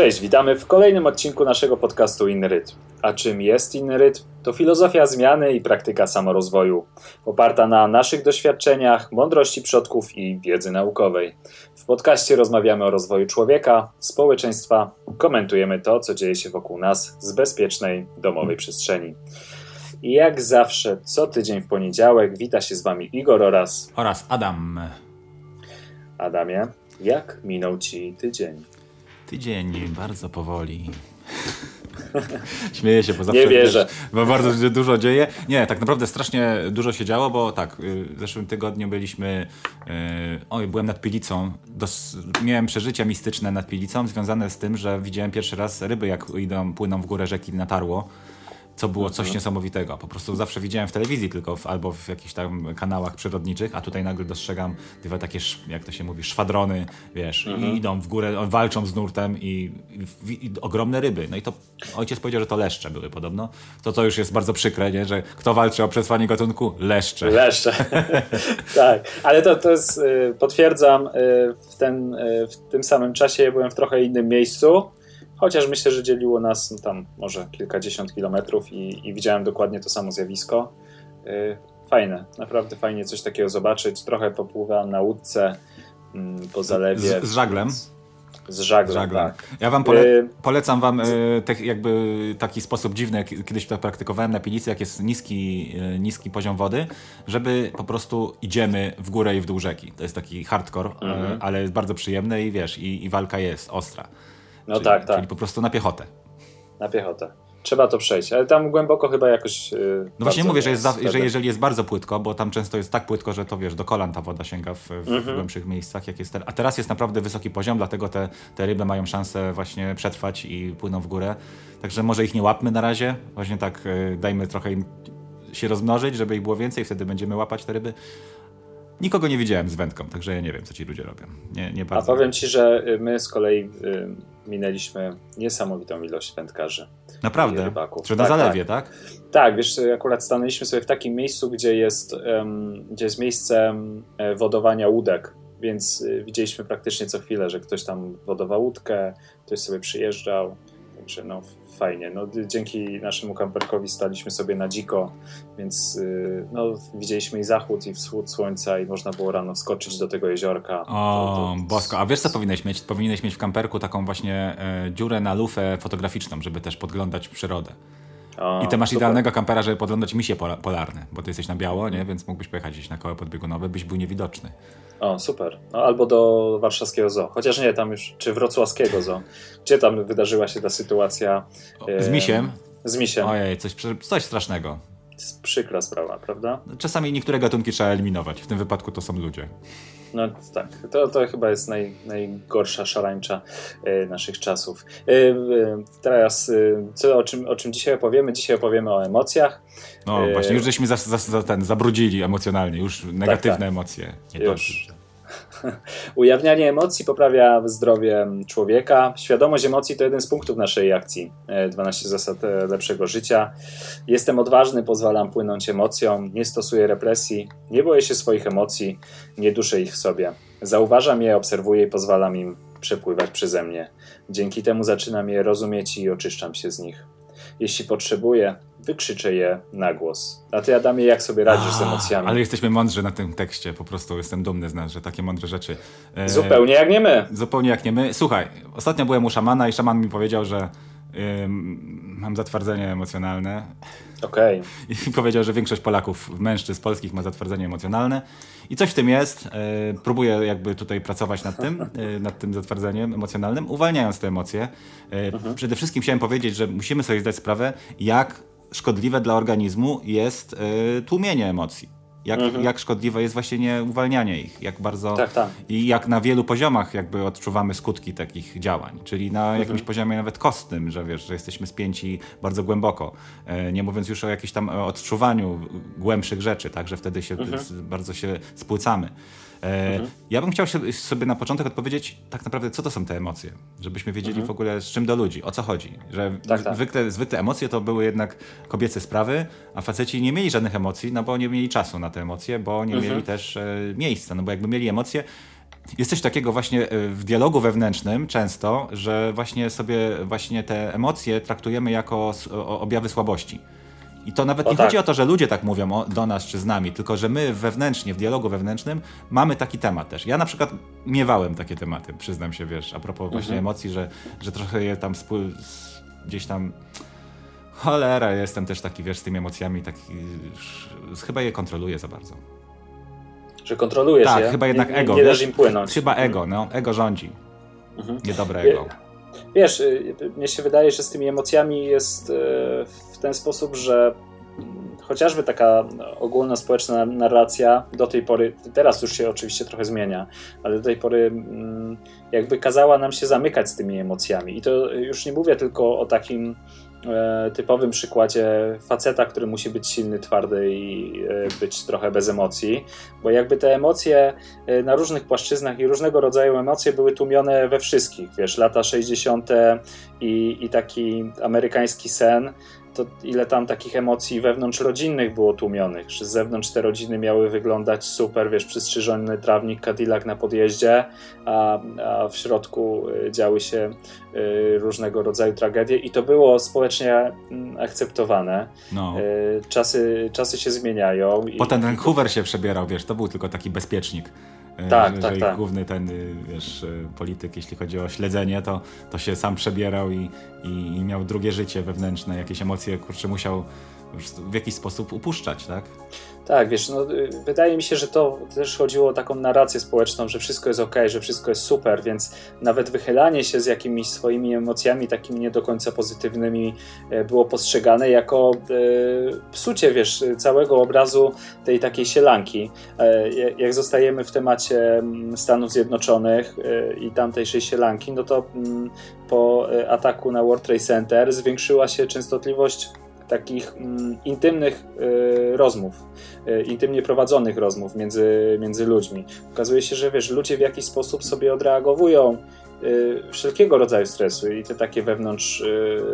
Cześć, witamy w kolejnym odcinku naszego podcastu Inny Rytm. A czym jest Inny Rytm? To filozofia zmiany i praktyka samorozwoju, oparta na naszych doświadczeniach, mądrości przodków i wiedzy naukowej. W podcaście rozmawiamy o rozwoju człowieka, społeczeństwa, komentujemy to, co dzieje się wokół nas z bezpiecznej, domowej przestrzeni. I jak zawsze, co tydzień w poniedziałek wita się z Wami Igor oraz... Oraz Adam. Adamie, jak minął Ci tydzień? Tydzień bardzo powoli. Śmieję się, bo zawsze Nie wierzę. Bo bardzo dużo dzieje. Nie, tak naprawdę strasznie dużo się działo, bo tak, y, w zeszłym tygodniu byliśmy. Yy, oj, byłem nad Pilicą. Dos, miałem przeżycia mistyczne nad Pilicą, związane z tym, że widziałem pierwszy raz ryby, jak idą, płyną w górę rzeki na tarło co było coś mhm. niesamowitego. Po prostu zawsze widziałem w telewizji tylko w, albo w jakichś tam kanałach przyrodniczych, a tutaj nagle dostrzegam dwa takie, jak to się mówi, szwadrony, wiesz, i mhm. idą w górę, walczą z nurtem i, i, i, ogromne ryby. No i to ojciec powiedział, że to leszcze były podobno. To to już jest bardzo przykre, nie? że kto walczy o przetrwanie gatunku? Leszcze. Leszcze. tak, ale to, to jest, y, potwierdzam, y, w, ten, y, w tym samym czasie byłem w trochę innym miejscu Chociaż myślę, że dzieliło nas no, tam może kilkadziesiąt kilometrów i, i widziałem dokładnie to samo zjawisko. Yy, fajne, naprawdę fajnie coś takiego zobaczyć. Trochę popływałem na łódce mm, po zalewie. Z, z żaglem? Z żaglem, żaglem. tak. Ja wam pole y, polecam wam y, te, jakby taki sposób dziwny, jak kiedyś to praktykowałem na Pilicy, jak jest niski, y, niski poziom wody, żeby po prostu idziemy w górę i w dół rzeki. To jest taki hardcore, mhm. ale jest bardzo przyjemne i wiesz, i, i walka jest ostra. No czyli, tak, tak. Czyli po prostu na piechotę. Na piechotę. Trzeba to przejść, ale tam głęboko chyba jakoś. Yy, no właśnie mówię, że, jest za, że jeżeli jest bardzo płytko, bo tam często jest tak płytko, że to wiesz, do kolan ta woda sięga w, w mm -hmm. głębszych miejscach, jak jest. A teraz jest naprawdę wysoki poziom, dlatego te, te ryby mają szansę właśnie przetrwać i płyną w górę. Także może ich nie łapmy na razie. Właśnie tak yy, dajmy trochę im się rozmnożyć, żeby ich było więcej, wtedy będziemy łapać te ryby. Nikogo nie widziałem z wędką, także ja nie wiem, co ci ludzie robią. Nie, nie bardzo. A powiem ci, że my z kolei y, minęliśmy niesamowitą ilość wędkarzy. Naprawdę? Rybaków. Czy na tak, zalewie, tak. tak? Tak, wiesz, akurat stanęliśmy sobie w takim miejscu, gdzie jest, um, gdzie jest miejsce wodowania łódek, więc y, widzieliśmy praktycznie co chwilę, że ktoś tam wodował łódkę, ktoś sobie przyjeżdżał, także no fajnie. No, dzięki naszemu kamperkowi staliśmy sobie na dziko, więc y, no, widzieliśmy i zachód, i wschód słońca, i można było rano skoczyć do tego jeziorka. O, to, to... bosko. A wiesz co powinieneś mieć? Powinieneś mieć w kamperku taką właśnie e, dziurę na lufę fotograficzną, żeby też podglądać przyrodę. I ty masz super. idealnego kampera, żeby podglądać misie polarne, bo ty jesteś na biało, nie? więc mógłbyś pojechać gdzieś na koło podbiegunowe, byś był niewidoczny. O, super. No, albo do warszawskiego zoo. Chociaż nie, tam już, czy wrocławskiego zoo. Gdzie tam wydarzyła się ta sytuacja? Z misiem? Z misiem. Ojej, coś, coś strasznego. Przykra sprawa, prawda? Czasami niektóre gatunki trzeba eliminować. W tym wypadku to są ludzie. No tak, to, to chyba jest naj, najgorsza szarańcza e, naszych czasów. E, e, teraz, co, o, czym, o czym dzisiaj opowiemy? Dzisiaj opowiemy o emocjach. No właśnie, już żeśmy za, za, za ten, zabrudzili emocjonalnie, już negatywne tak, tak. emocje. Nie już. Ujawnianie emocji poprawia zdrowie człowieka. Świadomość emocji to jeden z punktów naszej akcji 12 zasad lepszego życia. Jestem odważny, pozwalam płynąć emocjom, nie stosuję represji, nie boję się swoich emocji, nie duszę ich w sobie. Zauważam je, obserwuję i pozwalam im przepływać przeze mnie. Dzięki temu zaczynam je rozumieć i oczyszczam się z nich. Jeśli potrzebuję, wykrzyczę je na głos. A ty, Adamie, jak sobie radzisz A, z emocjami? Ale jesteśmy mądrzy na tym tekście, po prostu jestem dumny z nas, że takie mądre rzeczy. E, zupełnie jak nie my. Zupełnie jak nie my. Słuchaj, ostatnio byłem u szamana i szaman mi powiedział, że mam zatwardzenie emocjonalne. Okej. Okay. I powiedział, że większość Polaków, mężczyzn polskich ma zatwardzenie emocjonalne. I coś w tym jest. E, próbuję jakby tutaj pracować nad tym, e, nad tym zatwardzeniem emocjonalnym, uwalniając te emocje. E, mhm. Przede wszystkim chciałem powiedzieć, że musimy sobie zdać sprawę, jak szkodliwe dla organizmu jest tłumienie emocji jak, mhm. jak szkodliwe jest właśnie nie uwalnianie ich, jak bardzo tak, tak. i jak na wielu poziomach jakby odczuwamy skutki takich działań, czyli na mhm. jakimś poziomie nawet kostnym, że wiesz, że jesteśmy spięci bardzo głęboko, e, nie mówiąc już o jakimś tam odczuwaniu głębszych rzeczy, tak, że wtedy się mhm. bardzo się spłycamy. E, mhm. Ja bym chciał sobie na początek odpowiedzieć tak naprawdę, co to są te emocje, żebyśmy wiedzieli mhm. w ogóle z czym do ludzi, o co chodzi. Że tak, tak. Zwykle, zwykle emocje to były jednak kobiece sprawy, a faceci nie mieli żadnych emocji, no bo nie mieli czasu na te emocje, bo nie mhm. mieli też e, miejsca, no bo jakby mieli emocje, jest coś takiego właśnie w dialogu wewnętrznym często, że właśnie sobie właśnie te emocje traktujemy jako objawy słabości. I to nawet o nie tak. chodzi o to, że ludzie tak mówią o, do nas czy z nami, tylko że my wewnętrznie, w dialogu wewnętrznym mamy taki temat też. Ja na przykład miewałem takie tematy, przyznam się, wiesz, a propos właśnie mhm. emocji, że, że trochę je tam gdzieś tam cholera, jestem też taki, wiesz, z tymi emocjami, taki, chyba je kontroluję za bardzo. Że kontrolujesz tak, je? Tak, chyba jednak nie, ego. Nie, nie dasz im płynąć. Chyba ego, no, ego rządzi. Mhm. Niedobre ego. Wiesz, y, mnie się wydaje, że z tymi emocjami jest y, ten sposób, że chociażby taka ogólna społeczna narracja do tej pory, teraz już się oczywiście trochę zmienia, ale do tej pory mm, jakby kazała nam się zamykać z tymi emocjami. I to już nie mówię tylko o takim e, typowym przykładzie faceta, który musi być silny, twardy i e, być trochę bez emocji, bo jakby te emocje e, na różnych płaszczyznach i różnego rodzaju emocje były tłumione we wszystkich, wiesz, lata 60. i, i taki amerykański sen, to ile tam takich emocji wewnątrzrodzinnych było tłumionych, że z zewnątrz te rodziny miały wyglądać super, wiesz, przystrzyżony trawnik Cadillac na podjeździe, a, a w środku y, działy się y, różnego rodzaju tragedie i to było społecznie mm, akceptowane. No. Y, czasy, czasy się zmieniają. Potem ten Hoover się przebierał, wiesz, to był tylko taki bezpiecznik. E, tak, że, tak, że tak. główny ten, y, wiesz, y, polityk, jeśli chodzi o śledzenie, to, to się sam przebierał i, i, i miał drugie życie wewnętrzne, jakieś emocje, kurczę, musiał w jakiś sposób upuszczać, tak? Tak, wiesz, no, y, wydaje mi się, że to też chodziło o taką narrację społeczną, że wszystko jest ok, że wszystko jest super, więc nawet wychylanie się z jakimiś swoimi emocjami takimi nie do końca pozytywnymi e, było postrzegane jako e, psucie, wiesz, całego obrazu tej takiej sielanki. E, jak zostajemy w temacie mm, Stanów Zjednoczonych e, i tamtejszej sielanki, no to m, mm, po e, ataku na World Trade Center zwiększyła się częstotliwość takich mm, intymnych y, rozmów, y, intymnie prowadzonych rozmów między, między ludźmi. Okazuje się, że wiesz, ludzie w jakiś sposób sobie odreagowują y, wszelkiego rodzaju stresy i te takie wewnątrz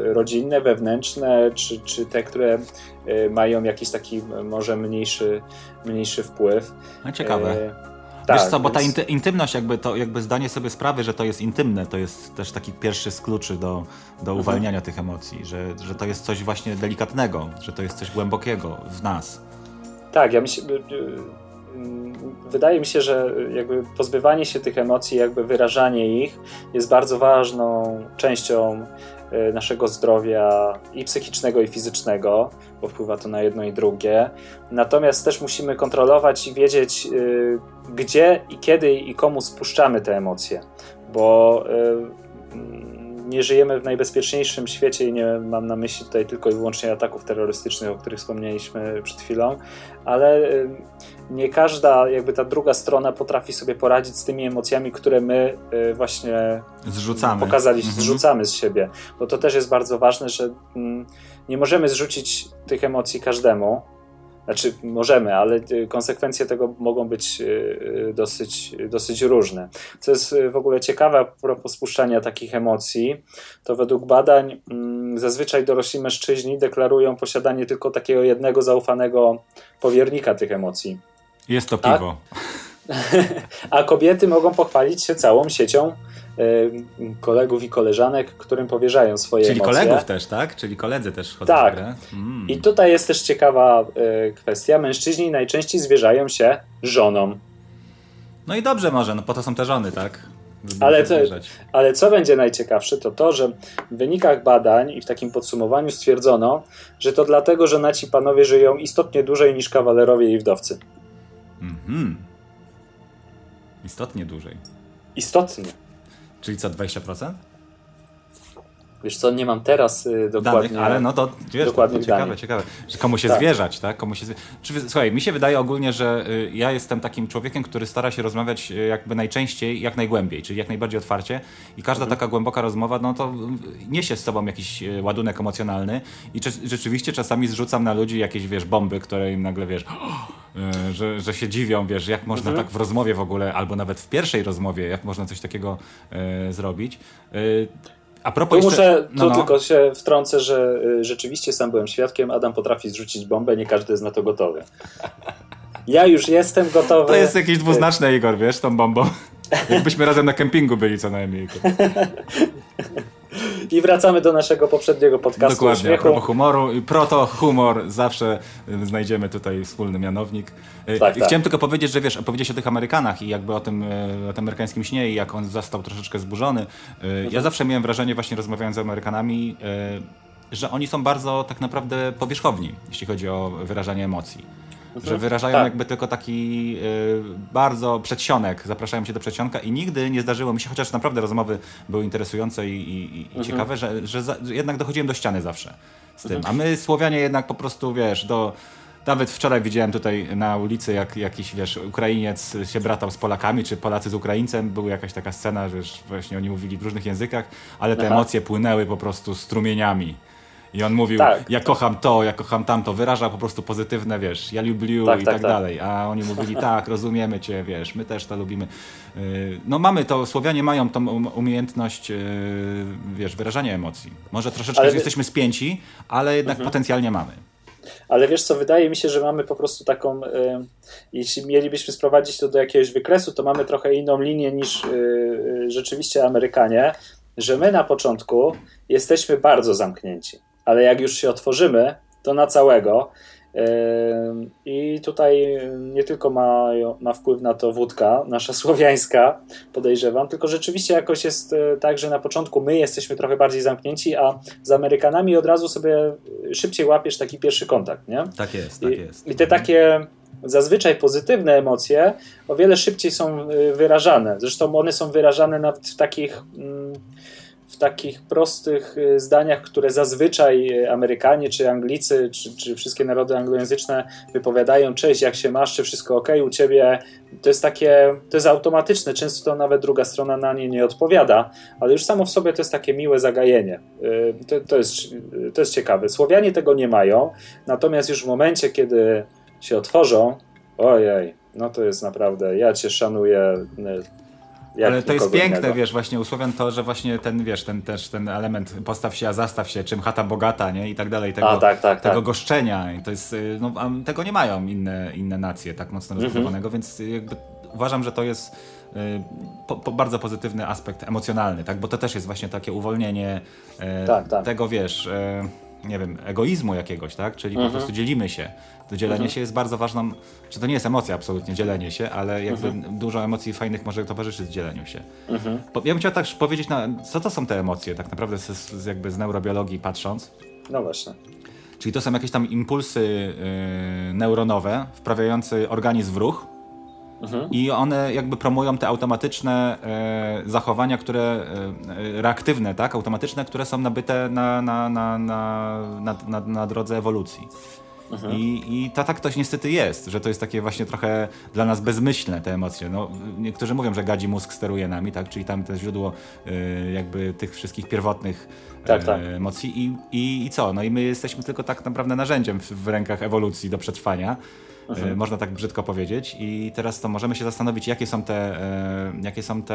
rodzinne, wewnętrzne, czy, czy te, które mają jakiś taki może mniejszy, mniejszy wpływ. No ciekawe. Tak, Wiesz co, bo więc... ta intymność, jakby to jakby zdanie sobie sprawy, że to jest intymne, to jest też taki pierwszy z kluczy do, do mhm. uwalniania tych emocji, że, że to jest coś właśnie delikatnego, że to jest coś głębokiego w nas. Tak, ja myślę, y, y, wydaje mi się, że jakby pozbywanie się tych emocji, jakby wyrażanie ich jest bardzo ważną częścią y, naszego zdrowia i psychicznego, i fizycznego, bo wpływa to na jedno i drugie. Natomiast też musimy kontrolować i wiedzieć, gdzie i kiedy i komu spuszczamy te emocje, bo nie żyjemy w najbezpieczniejszym świecie i nie mam na myśli tutaj tylko i wyłącznie ataków terrorystycznych, o których wspomnieliśmy przed chwilą, ale nie każda, jakby ta druga strona potrafi sobie poradzić z tymi emocjami, które my y, właśnie zrzucamy. pokazaliśmy, mhm. zrzucamy z siebie. Bo to też jest bardzo ważne, że mm, nie możemy zrzucić tych emocji każdemu, znaczy możemy, ale y, konsekwencje tego mogą być y, dosyć, dosyć różne. Co jest w ogóle ciekawe a propos spuszczania takich emocji, to według badań mm, zazwyczaj dorośli mężczyźni deklarują posiadanie tylko takiego jednego zaufanego powiernika tych emocji. Jest to piwo. A, a kobiety mogą pochwalić się całą siecią kolegów i koleżanek, którym powierzają swoje Czyli emocje. kolegów też, tak? Czyli koledzy też wchodzą tak. w grę. Mm. I tutaj jest też ciekawa y, kwestia. Mężczyźni najczęściej zwierzają się żonom. No i dobrze może, no po to są te żony, tak? Ale, to, ale co będzie najciekawsze, to to, że w wynikach badań i w takim podsumowaniu stwierdzono, że to dlatego, że naci panowie żyją istotnie dłużej niż kawalerowie i wdowcy. Mhm. Istotnie dłużej. Istotnie. Czyli co, 20%? Wiesz co, nie mam teraz y, dokładnie. Danych, ale no to wiesz, dokładnie to ciekawe, danych. ciekawe. Że komu się tak. zwierzać, tak? Komu się zwie... Słuchaj, mi się wydaje ogólnie, że y, ja jestem takim człowiekiem, który stara się rozmawiać y, jakby najczęściej, jak najgłębiej, czyli jak najbardziej otwarcie i każda mhm. taka głęboka rozmowa, no to niesie z sobą jakiś ładunek emocjonalny i rzeczywiście czasami zrzucam na ludzi jakieś, wiesz, bomby, które im nagle, wiesz, że, że się dziwią, wiesz, jak można mhm. tak w rozmowie w ogóle, albo nawet w pierwszej rozmowie, jak można coś takiego e, zrobić. E, a propos tu jeszcze... muszę, no, tu no. tylko się wtrącę, że y, rzeczywiście sam byłem świadkiem, Adam potrafi zrzucić bombę, nie każdy jest na to gotowy. Ja już jestem gotowy. To jest jakieś dwuznaczne, Igor, wiesz, tą bombą. Jakbyśmy razem na kempingu byli co najmniej. I wracamy do naszego poprzedniego podcastu Dokładnie, śmiechu. a propos humoru. I proto humor, zawsze y, znajdziemy tutaj wspólny mianownik. Y, Tak, i tak. Chciałem tylko powiedzieć, że wiesz, opowiedzieć o tych Amerykanach i jakby o tym, y, o tym amerykańskim śnie i jak on został troszeczkę zburzony. Mhm. Ja zawsze miałem wrażenie, właśnie rozmawiając z Amerykanami, że oni są bardzo tak naprawdę powierzchowni, jeśli chodzi o wyrażanie emocji. Że wyrażają Tak. jakby tylko taki y, bardzo przedsionek, zapraszają cię do przedsionka i nigdy nie zdarzyło mi się, chociaż naprawdę rozmowy były interesujące i, i, i ciekawe, że, że, za, że jednak dochodziłem do ściany zawsze z tym. A my Słowianie jednak po prostu, wiesz, do... Nawet wczoraj widziałem tutaj na ulicy, jak jakiś, wiesz, Ukrainiec się bratał z Polakami, czy Polacy z Ukraińcem. Była jakaś taka scena, że właśnie oni mówili w różnych językach, ale te Aha. emocje płynęły po prostu strumieniami. I on mówił, Tak. ja kocham to, ja kocham tamto, wyrażał po prostu pozytywne, wiesz, ja lubię Tak, i tak, tak, tak. dalej. A oni mówili, tak, rozumiemy cię, wiesz, my też to lubimy. Yy, No mamy to, Słowianie mają tą um- umiejętność, yy, wiesz, wyrażania emocji. Może troszeczkę Ale jesteśmy spięci, ale jednak Mhm. potencjalnie mamy. Ale wiesz co, wydaje mi się, że mamy po prostu taką, y, jeśli mielibyśmy sprowadzić to do jakiegoś wykresu, to mamy trochę inną linię niż y, y, rzeczywiście Amerykanie, że my na początku jesteśmy bardzo zamknięci, ale jak już się otworzymy, to na całego. I tutaj nie tylko ma, ma wpływ na to wódka, nasza słowiańska, podejrzewam, tylko rzeczywiście jakoś jest y, tak, że na początku my jesteśmy trochę bardziej zamknięci, a z Amerykanami od razu sobie szybciej łapiesz taki pierwszy kontakt, nie? Tak jest, I, I te takie zazwyczaj pozytywne emocje o wiele szybciej są y, wyrażane. Zresztą one są wyrażane nawet w takich, mm, w takich prostych y, zdaniach, które zazwyczaj y, Amerykanie, czy Anglicy, czy, czy wszystkie narody anglojęzyczne wypowiadają: Cześć, jak się masz, czy wszystko ok u ciebie? To jest takie, to jest automatyczne. Często to nawet druga strona na nie nie odpowiada, ale już samo w sobie to jest takie miłe zagajenie. Y, To, to, jest, to jest ciekawe. Słowianie tego nie mają, natomiast już w momencie, kiedy się otworzą, ojej, no to jest naprawdę, ja cię szanuję. Ale to jest piękne, innego. wiesz, właśnie u Słowian to, że właśnie ten, wiesz, ten też ten element postaw się, a zastaw się, czym chata bogata, nie? I tak dalej, tego, A, tak, tak, tego tak. goszczenia. I to jest, y, no, tego nie mają inne, inne nacje tak mocno Mhm. rozbudowanego, więc y, jakby uważam, że to jest y, po, po bardzo pozytywny aspekt emocjonalny, tak? Bo to też jest właśnie takie uwolnienie y, Tak, tak. tego, wiesz, nie wiem, egoizmu jakiegoś, tak? Czyli Mhm. po prostu dzielimy się. To dzielenie się jest bardzo ważną, czy to nie jest emocja absolutnie, dzielenie się, ale jakby Mhm. dużo emocji fajnych może towarzyszyć dzieleniu się. Mhm. Ja bym chciał też powiedzieć, na, co to są te emocje, tak naprawdę z, z, jakby z neurobiologii patrząc. No właśnie. Czyli to są jakieś tam impulsy yy, neuronowe wprawiające organizm w ruch Mhm. i one jakby promują te automatyczne yy, zachowania, które yy, reaktywne, tak, automatyczne, które są nabyte na, na, na, na, na, na, na drodze ewolucji. I, I to tak to niestety jest, że to jest takie właśnie trochę dla nas bezmyślne te emocje. No, niektórzy mówią, że gadzi mózg steruje nami, tak? czyli tam to źródło y, jakby tych wszystkich pierwotnych Tak, e, tak. emocji I, i, i co? No i my jesteśmy tylko tak naprawdę narzędziem w, w rękach ewolucji do przetrwania. Mhm. E, Można tak brzydko powiedzieć. I teraz to możemy się zastanowić, jakie są te, e, jakie są te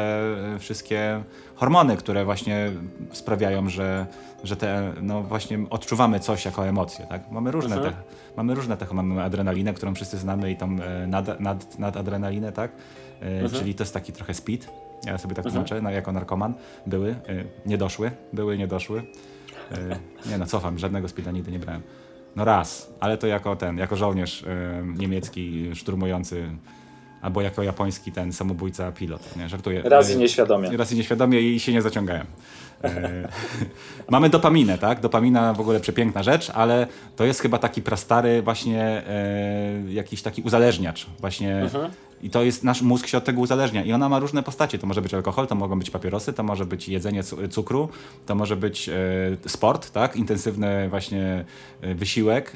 e, wszystkie hormony, które właśnie sprawiają, że, że te, no właśnie odczuwamy coś jako emocje. Tak? Mamy, różne Mhm. te, mamy różne te, mamy adrenalinę, którą wszyscy znamy i tą nad, nad, nadadrenalinę, tak? E, Czyli to jest taki trochę speed. Ja sobie tak tłumaczę, no, jako narkoman. Były, e, nie doszły, były, nie doszły. E, Nie no, cofam, żadnego speeda nigdy nie brałem. No raz, ale to jako ten, jako żołnierz e, niemiecki szturmujący, albo jako japoński ten samobójca pilot, nie, żartuję. Raz i E, nieświadomie. Raz i nieświadomie i się nie zaciągałem. E, mamy dopaminę, tak? Dopamina w ogóle przepiękna rzecz, ale to jest chyba taki prastary właśnie e, jakiś taki uzależniacz właśnie Mhm. i to jest, nasz mózg się od tego uzależnia i ona ma różne postacie. To może być alkohol, to mogą być papierosy, to może być jedzenie cu- cukru, to może być e, sport, tak? Intensywny właśnie e, wysiłek.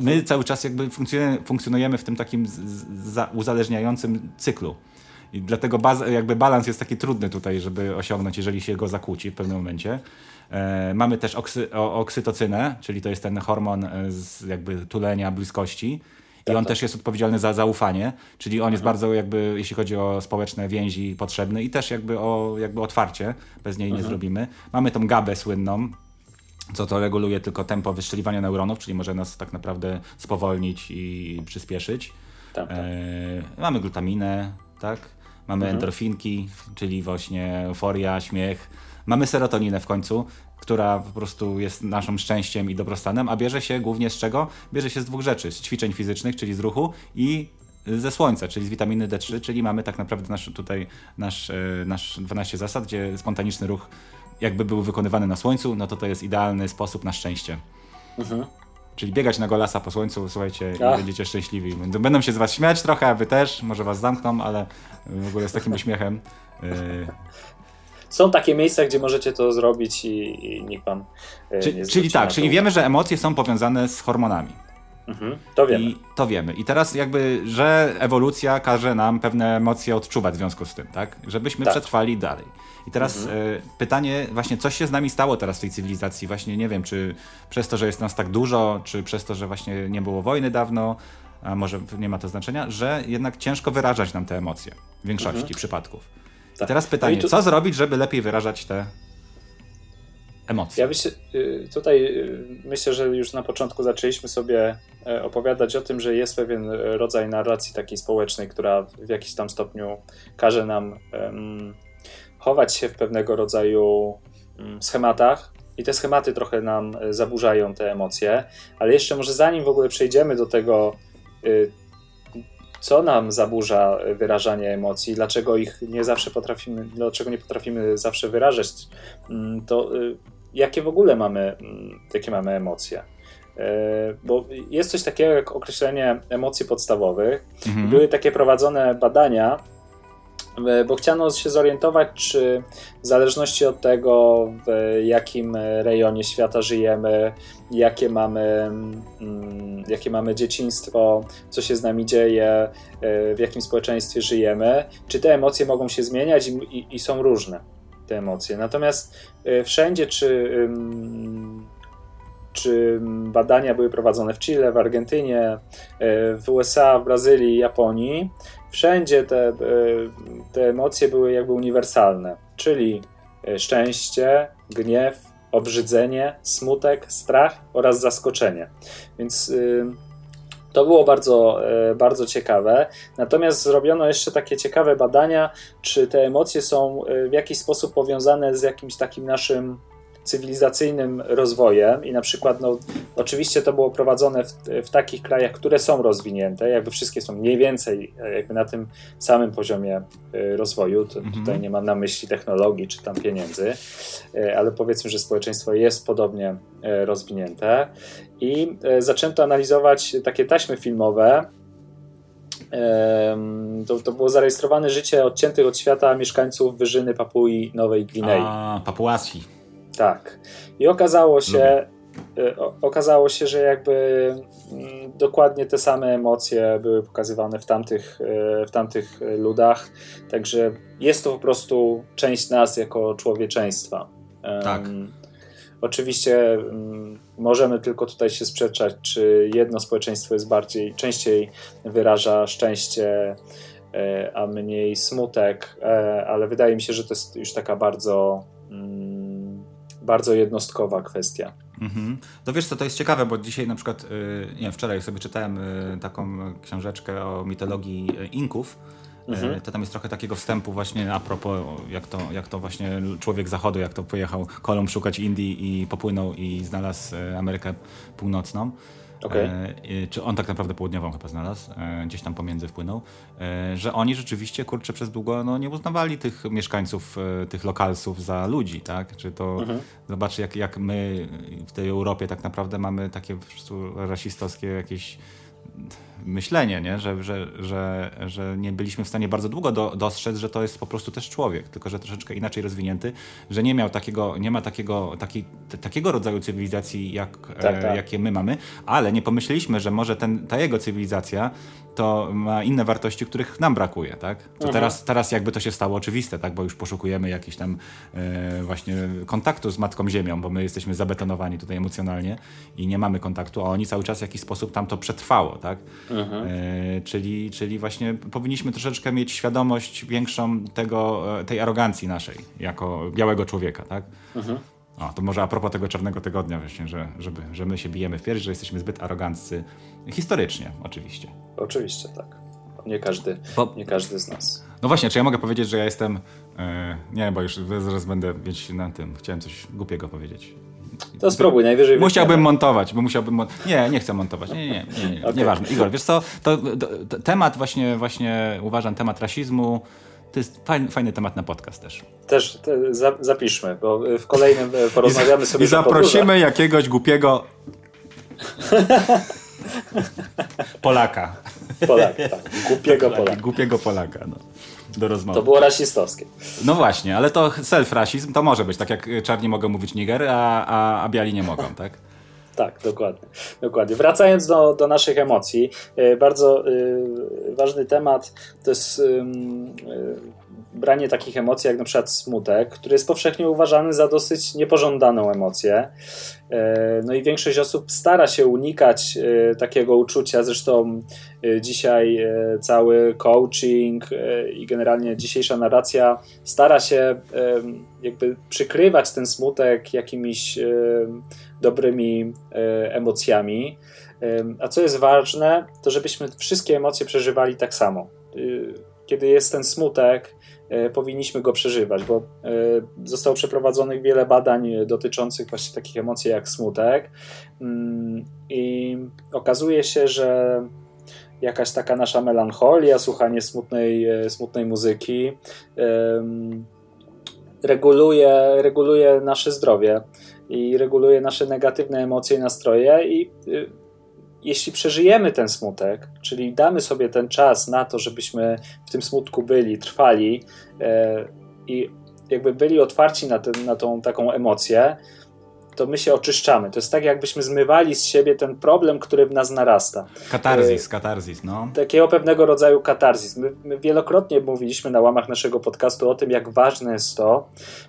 My cały czas jakby funkcjonujemy, funkcjonujemy w tym takim z, z, za- uzależniającym cyklu. I dlatego baz, jakby balans jest taki trudny tutaj, żeby osiągnąć, jeżeli się go zakłóci w pewnym momencie. E, mamy też oksy, o, oksytocynę, czyli to jest ten hormon e, z jakby tulenia, bliskości. I on też jest odpowiedzialny za zaufanie, czyli on jest bardzo jakby, jeśli chodzi o społeczne więzi, potrzebny i też jakby o jakby otwarcie, bez niej nie zrobimy. Mamy tą gabę słynną, co to reguluje tylko tempo wystrzeliwania neuronów, czyli może nas tak naprawdę spowolnić i przyspieszyć. Tak, tak. E, mamy glutaminę, tak? Mamy Mhm. endorfinki, czyli właśnie euforia, śmiech, mamy serotoninę w końcu, która po prostu jest naszym szczęściem i dobrostanem, a bierze się głównie z czego? Bierze się z dwóch rzeczy, z ćwiczeń fizycznych, czyli z ruchu i ze słońca, czyli z witaminy D3, czyli mamy tak naprawdę nasz, tutaj nasz, e, nasz 12 zasad, gdzie spontaniczny ruch jakby był wykonywany na słońcu, no to to jest idealny sposób na szczęście. Mhm. Czyli biegać na golasa po słońcu, słuchajcie, i Ach. będziecie szczęśliwi. Będą, będą się z was śmiać trochę, a wy też, może was zamkną, ale w ogóle z takim uśmiechem. Yy, Są takie miejsca, gdzie możecie to zrobić i, i nikt wam e, czy, czyli tak, czyli wiemy, że emocje są powiązane z hormonami. Mhm. To wiemy. I to wiemy. I teraz jakby, że ewolucja każe nam pewne emocje odczuwać w związku z tym, tak? Żebyśmy Tak. przetrwali dalej. I teraz Mhm. e, pytanie, właśnie coś się z nami stało teraz w tej cywilizacji, właśnie nie wiem, czy przez to, że jest nas tak dużo, czy przez to, że właśnie nie było wojny dawno, a może nie ma to znaczenia, że jednak ciężko wyrażać nam te emocje w większości przypadków. I Mhm. Tak. teraz pytanie, No i tu- co zrobić, żeby lepiej wyrażać te emocje? Ja myślę, y, tutaj y, myślę, że już na początku zaczęliśmy sobie e, opowiadać o tym, że jest pewien rodzaj narracji takiej społecznej, która w jakiś tam stopniu każe nam em, chować się w pewnego rodzaju mm, schematach. I te schematy trochę nam e, zaburzają te emocje, ale jeszcze może zanim w ogóle przejdziemy do tego, y, co nam zaburza wyrażanie emocji, dlaczego ich nie zawsze potrafimy, dlaczego nie potrafimy zawsze wyrażać, mm, to y, jakie w ogóle mamy, mm, jakie mamy emocje. E, Bo jest coś takiego jak określenie emocji podstawowych. Mhm. Były takie prowadzone badania, e, bo chciano się zorientować, czy w zależności od tego, w jakim rejonie świata żyjemy, jakie mamy, mm, jakie mamy dzieciństwo, co się z nami dzieje, e, w jakim społeczeństwie żyjemy, czy te emocje mogą się zmieniać i, i, i są różne te emocje. Natomiast e, wszędzie, czy, czy badania były prowadzone w Chile, w Argentynie, e, w USA, w Brazylii, Japonii, wszędzie te, e, te emocje były jakby uniwersalne, czyli e, szczęście, gniew, obrzydzenie, smutek, strach oraz zaskoczenie. Więc y, to było bardzo, e, bardzo ciekawe. Natomiast zrobiono jeszcze takie ciekawe badania, czy te emocje są w jakiś sposób powiązane z jakimś takim naszym cywilizacyjnym rozwojem i na przykład, no, oczywiście to było prowadzone w, w takich krajach, które są rozwinięte, jakby wszystkie są mniej więcej e, jakby na tym samym poziomie e, rozwoju, to, Mhm. tutaj nie mam na myśli technologii czy tam pieniędzy, e, ale powiedzmy, że społeczeństwo jest podobnie rozwinięte i zaczęto analizować takie taśmy filmowe, to, to było zarejestrowane życie odciętych od świata mieszkańców wyżyny Papui Nowej Gwinei. A, papuasi. Tak. I okazało się, y, o- okazało się, że jakby mm, dokładnie te same emocje były pokazywane w tamtych, y, w tamtych ludach. Także jest to po prostu część nas jako człowieczeństwa. Tak. Oczywiście mm, możemy tylko tutaj się sprzeczać, czy jedno społeczeństwo jest bardziej, częściej wyraża szczęście, e, a mniej smutek, e, ale wydaje mi się, że to jest już taka bardzo, mm, bardzo jednostkowa kwestia. Mhm. To wiesz co, to jest ciekawe, bo dzisiaj na przykład, y, nie wiem, wczoraj sobie czytałem y, taką książeczkę o mitologii y, Inków. Mhm. To tam jest trochę takiego wstępu właśnie a propos, jak to, jak to właśnie człowiek zachodu, jak to pojechał Kolumb szukać Indii i popłynął i znalazł Amerykę Północną. Okej. E, czy on tak naprawdę południową chyba znalazł, e, gdzieś tam pomiędzy wpłynął, e, że oni rzeczywiście, kurczę, przez długo no, nie uznawali tych mieszkańców, tych lokalsów za ludzi, tak? Czy to, Mhm. zobacz jak, jak my w tej Europie tak naprawdę mamy takie po prostu rasistowskie jakieś myślenie, nie? Że, że, że, że nie byliśmy w stanie bardzo długo do, dostrzec, że to jest po prostu też człowiek, tylko że troszeczkę inaczej rozwinięty, że nie miał takiego, nie ma takiego, taki, t- takiego rodzaju cywilizacji, jak, Tak, e, tak. jakie my mamy, ale nie pomyśleliśmy, że może ten, ta jego cywilizacja to ma inne wartości, których nam brakuje, tak? To Mhm. teraz, teraz jakby to się stało oczywiste, tak? Bo już poszukujemy jakiś tam e, właśnie kontaktu z Matką Ziemią, bo my jesteśmy zabetonowani tutaj emocjonalnie i nie mamy kontaktu, a oni cały czas w jakiś sposób tam to przetrwało, tak? Mhm. E, czyli, czyli właśnie powinniśmy troszeczkę mieć świadomość większą tego, e, tej arogancji naszej, jako białego człowieka, tak? Mhm. O, to może a propos tego czarnego tygodnia właśnie, że, żeby, że my się bijemy w pierś, że jesteśmy zbyt aroganccy historycznie oczywiście. Oczywiście, tak. nie każdy, bo... nie każdy z nas. No właśnie, czy ja mogę powiedzieć, że ja jestem. Yy, nie, bo już zaraz będę mieć na tym. Chciałem coś głupiego powiedzieć. To spróbuj, najwyżej Musiałbym montować, bo musiałbym. Mon nie, nie chcę montować. Nie, nie, nie, nie, nie. Okay. nieważne. Igor, wiesz co, to, to, to, temat właśnie, właśnie uważam, temat rasizmu. To jest fajny, fajny temat na podcast też. Też te, za, zapiszmy, bo w kolejnym e, porozmawiamy sobie. I zaprosimy jakiegoś głupiego Polaka. Polaka, tak. Głupiego Polaka. Głupiego Polaka, no. Do rozmowy. To było rasistowskie. No właśnie, ale to self-rasizm to może być, tak jak czarni mogą mówić niger, a, a, a biali nie mogą, tak? Tak, dokładnie. dokładnie. Wracając do, do naszych emocji, e, bardzo y, ważny temat to jest y, branie takich emocji jak na przykład smutek, który jest powszechnie uważany za dosyć niepożądaną emocję. E, no i większość osób stara się unikać e, takiego uczucia. Zresztą e, dzisiaj cały coaching i generalnie dzisiejsza narracja stara się jakby przykrywać ten smutek jakimiś dobrymi emocjami. A co jest ważne, to żebyśmy wszystkie emocje przeżywali tak samo. Kiedy jest ten smutek, powinniśmy go przeżywać, bo e, zostało przeprowadzonych wiele badań dotyczących właśnie takich emocji jak smutek. Mm, i okazuje się, że jakaś taka nasza melancholia, słuchanie smutnej, e, smutnej muzyki reguluje, reguluje nasze zdrowie i reguluje nasze negatywne emocje i nastroje i jeśli przeżyjemy ten smutek, czyli damy sobie ten czas na to, żebyśmy w tym smutku byli, trwali e, i jakby byli otwarci na, ten, na tą taką emocję, to my się oczyszczamy. To jest tak, jakbyśmy zmywali z siebie ten problem, który w nas narasta. Katarzis, e, katarzis, no. Takiego pewnego rodzaju katarzis. My, my, wielokrotnie mówiliśmy na łamach naszego podcastu o tym, jak ważne jest to,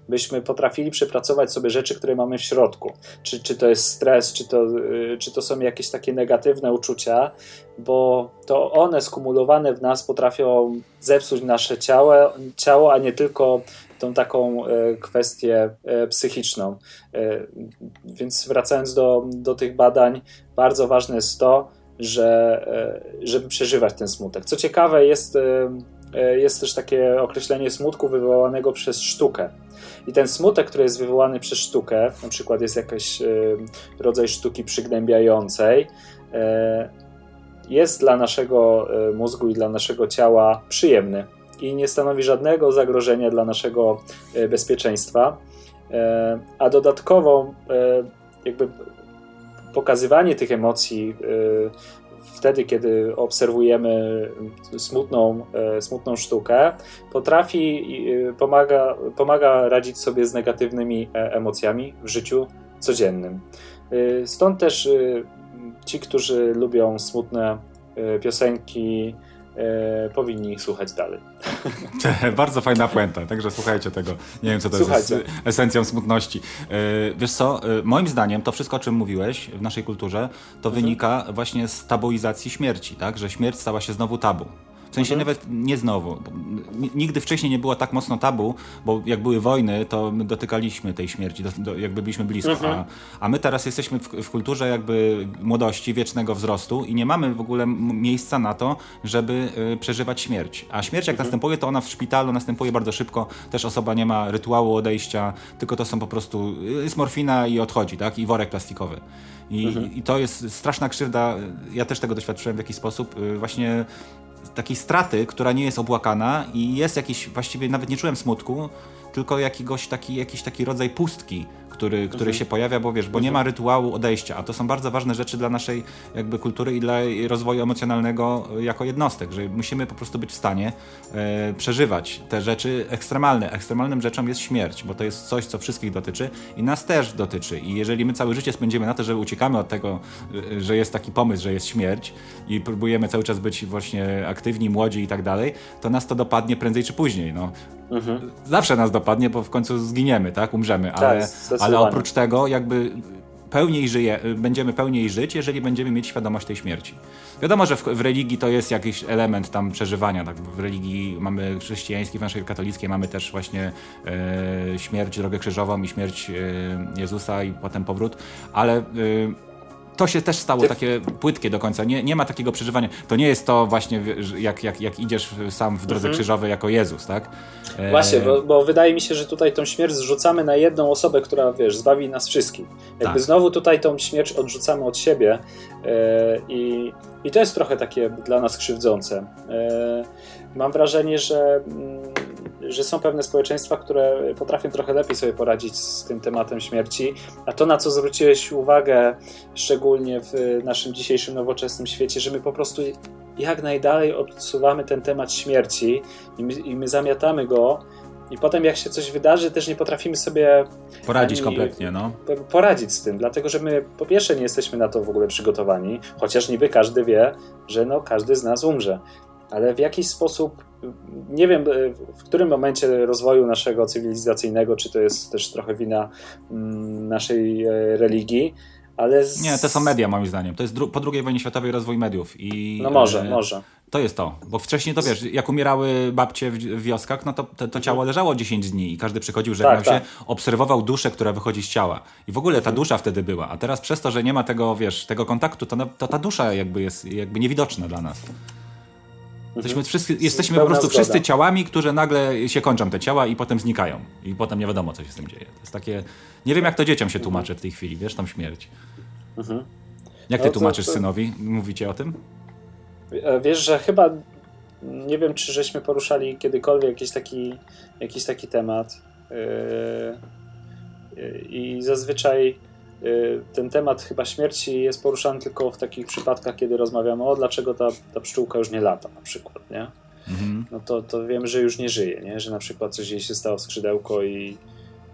byśmy potrafili przepracować sobie rzeczy, które mamy w środku. Czy, czy to jest stres, czy to, y, czy to są jakieś takie negatywne uczucia, bo to one skumulowane w nas potrafią zepsuć nasze ciało, ciało a nie tylko tą taką e, kwestię e, psychiczną. E, więc wracając do, do tych badań, bardzo ważne jest to, że, żeby przeżywać ten smutek. Co ciekawe, jest, jest też takie określenie smutku wywołanego przez sztukę. I ten smutek, który jest wywołany przez sztukę, na przykład jest jakiś rodzaj sztuki przygnębiającej, jest dla naszego mózgu i dla naszego ciała przyjemny i nie stanowi żadnego zagrożenia dla naszego e, bezpieczeństwa. E, a dodatkowo e, jakby pokazywanie tych emocji wtedy, kiedy obserwujemy smutną, smutną sztukę, potrafi, pomaga, pomaga radzić sobie z negatywnymi emocjami w życiu codziennym. Stąd też ci, którzy lubią smutne piosenki, e, powinni słuchać dalej. Bardzo fajna puenta, także słuchajcie tego. Nie wiem, co to Słuchajcie. jest esencją smutności. E, wiesz co, e, moim zdaniem to wszystko, o czym mówiłeś w naszej kulturze, to mhm. wynika właśnie z tabuizacji śmierci, tak? Że śmierć stała się znowu tabu. W sensie mhm. nawet nie znowu. Nigdy wcześniej nie było tak mocno tabu, bo jak były wojny, to my dotykaliśmy tej śmierci, do, do, jakby byliśmy blisko. Mhm. A, a my teraz jesteśmy w, w, kulturze jakby młodości, wiecznego wzrostu i nie mamy w ogóle miejsca na to, żeby y, przeżywać śmierć. A śmierć jak mhm. następuje, to ona w szpitalu następuje bardzo szybko. Też osoba nie ma rytuału odejścia, tylko to są po prostu, y, jest morfina i odchodzi, tak? I worek plastikowy. I, mhm. I, to jest straszna krzywda. Ja też tego doświadczyłem w jakiś sposób. Y, właśnie takiej straty, która nie jest obłakana i jest jakiś, właściwie nawet nie czułem smutku, tylko jakiegoś taki, jakiś taki rodzaj pustki, który, który mhm. się pojawia, bo wiesz, bo nie ma mhm. rytuału odejścia, a to są bardzo ważne rzeczy dla naszej jakby kultury i dla rozwoju emocjonalnego jako jednostek, że musimy po prostu być w stanie e, przeżywać te rzeczy ekstremalne. Ekstremalnym rzeczą jest śmierć, bo to jest coś, co wszystkich dotyczy i nas też dotyczy. I jeżeli my całe życie spędzimy na to, że uciekamy od tego, e, że jest taki pomysł, że jest śmierć i próbujemy cały czas być właśnie aktywni, młodzi i tak dalej, to nas to dopadnie prędzej czy później. No. Mhm. Zawsze nas dopadnie, bo w końcu zginiemy, tak? Umrzemy, tak, ale, ale oprócz tego jakby pełniej żyje, będziemy pełniej żyć, jeżeli będziemy mieć świadomość tej śmierci. Wiadomo, że w, w, religii to jest jakiś element tam przeżywania. Tak? W religii mamy chrześcijańskiej, w naszej katolickiej mamy też właśnie e, śmierć, drogę krzyżową i śmierć e, Jezusa i potem powrót, ale e, to się też stało takie płytkie do końca. Nie, nie ma takiego przeżywania. To nie jest to właśnie, jak, jak, jak idziesz sam w drodze mhm. krzyżowej jako Jezus, tak? E... Właśnie, bo, bo, wydaje mi się, że tutaj tą śmierć zrzucamy na jedną osobę, która, wiesz, zbawi nas wszystkich. Jakby tak. znowu tutaj tą śmierć odrzucamy od siebie e, i, i to jest trochę takie dla nas krzywdzące. E, mam wrażenie, że mm, że są pewne społeczeństwa, które potrafią trochę lepiej sobie poradzić z tym tematem śmierci, a to, na co zwróciłeś uwagę, szczególnie w naszym dzisiejszym nowoczesnym świecie, że my po prostu jak najdalej odsuwamy ten temat śmierci i my, i my zamiatamy go, i potem jak się coś wydarzy, też nie potrafimy sobie poradzić kompletnie, no. Poradzić z tym, dlatego że my po pierwsze nie jesteśmy na to w ogóle przygotowani, chociaż niby każdy wie, że no każdy z nas umrze. Ale w jakiś sposób nie wiem w którym momencie rozwoju naszego cywilizacyjnego, czy to jest też trochę wina mm, naszej e, religii, ale. Z... Nie, to są media, moim zdaniem. To jest po II wojnie światowej rozwój mediów. I, no może, e, może. To jest to, bo wcześniej to wiesz, jak umierały babcie w, wioskach, no to, to, to ciało leżało 10 dni i każdy przychodził, żegnał tak, się, tak. obserwował duszę, która wychodzi z ciała. I w ogóle ta dusza wtedy była, a teraz przez to, że nie ma tego, wiesz, tego kontaktu, to, to ta dusza jakby jest jakby niewidoczna dla nas. Jesteśmy, mhm. wszyscy, jesteśmy po prostu zgoda. wszyscy ciałami, które nagle się kończą te ciała i potem znikają. I potem nie wiadomo, co się z tym dzieje. To jest takie. Nie wiem, jak to dzieciom się tłumaczy w tej chwili, wiesz, tam śmierć. Mhm. Jak ty no, tłumaczysz to, synowi? Mówicie o tym? E, wiesz, że chyba nie wiem, czy żeśmy poruszali kiedykolwiek jakiś taki, jakiś taki temat. Yy, I zazwyczaj ten temat chyba śmierci jest poruszany tylko w takich przypadkach, kiedy rozmawiamy o dlaczego ta, ta pszczółka już nie lata na przykład, nie? Mhm. No to, to wiemy, że już nie żyje, nie? Że na przykład coś jej się stało w skrzydełko i,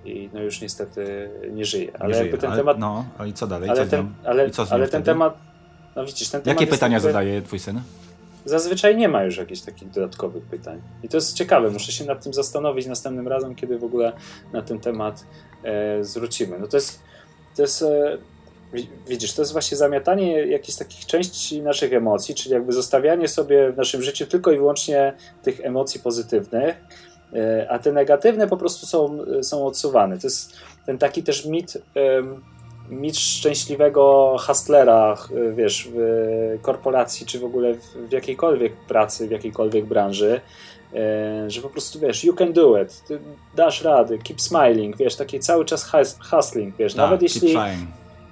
i no już niestety nie żyje. Ale nie jakby żyje. ten ale, temat... No, i co dalej? Ale co ten, ale, co ale ten temat... No widzisz, ten temat Jakie pytania jakby... zadaje twój syn? Zazwyczaj nie ma już jakichś takich dodatkowych pytań. I to jest ciekawe, muszę się nad tym zastanowić następnym razem, kiedy w ogóle na ten temat e, zwrócimy. No to jest to jest, e, widzisz, to jest właśnie zamiatanie jakichś takich części naszych emocji, czyli jakby zostawianie sobie w naszym życiu tylko i wyłącznie tych emocji pozytywnych, e, a te negatywne po prostu są, są odsuwane. To jest ten taki też mit, mit szczęśliwego hustlera, wiesz, w korporacji, czy w ogóle w jakiejkolwiek pracy, w jakiejkolwiek branży, E, że po prostu wiesz, you can do it, Ty dasz rady, keep smiling, wiesz, taki cały czas hustling, wiesz, tak, nawet jeśli,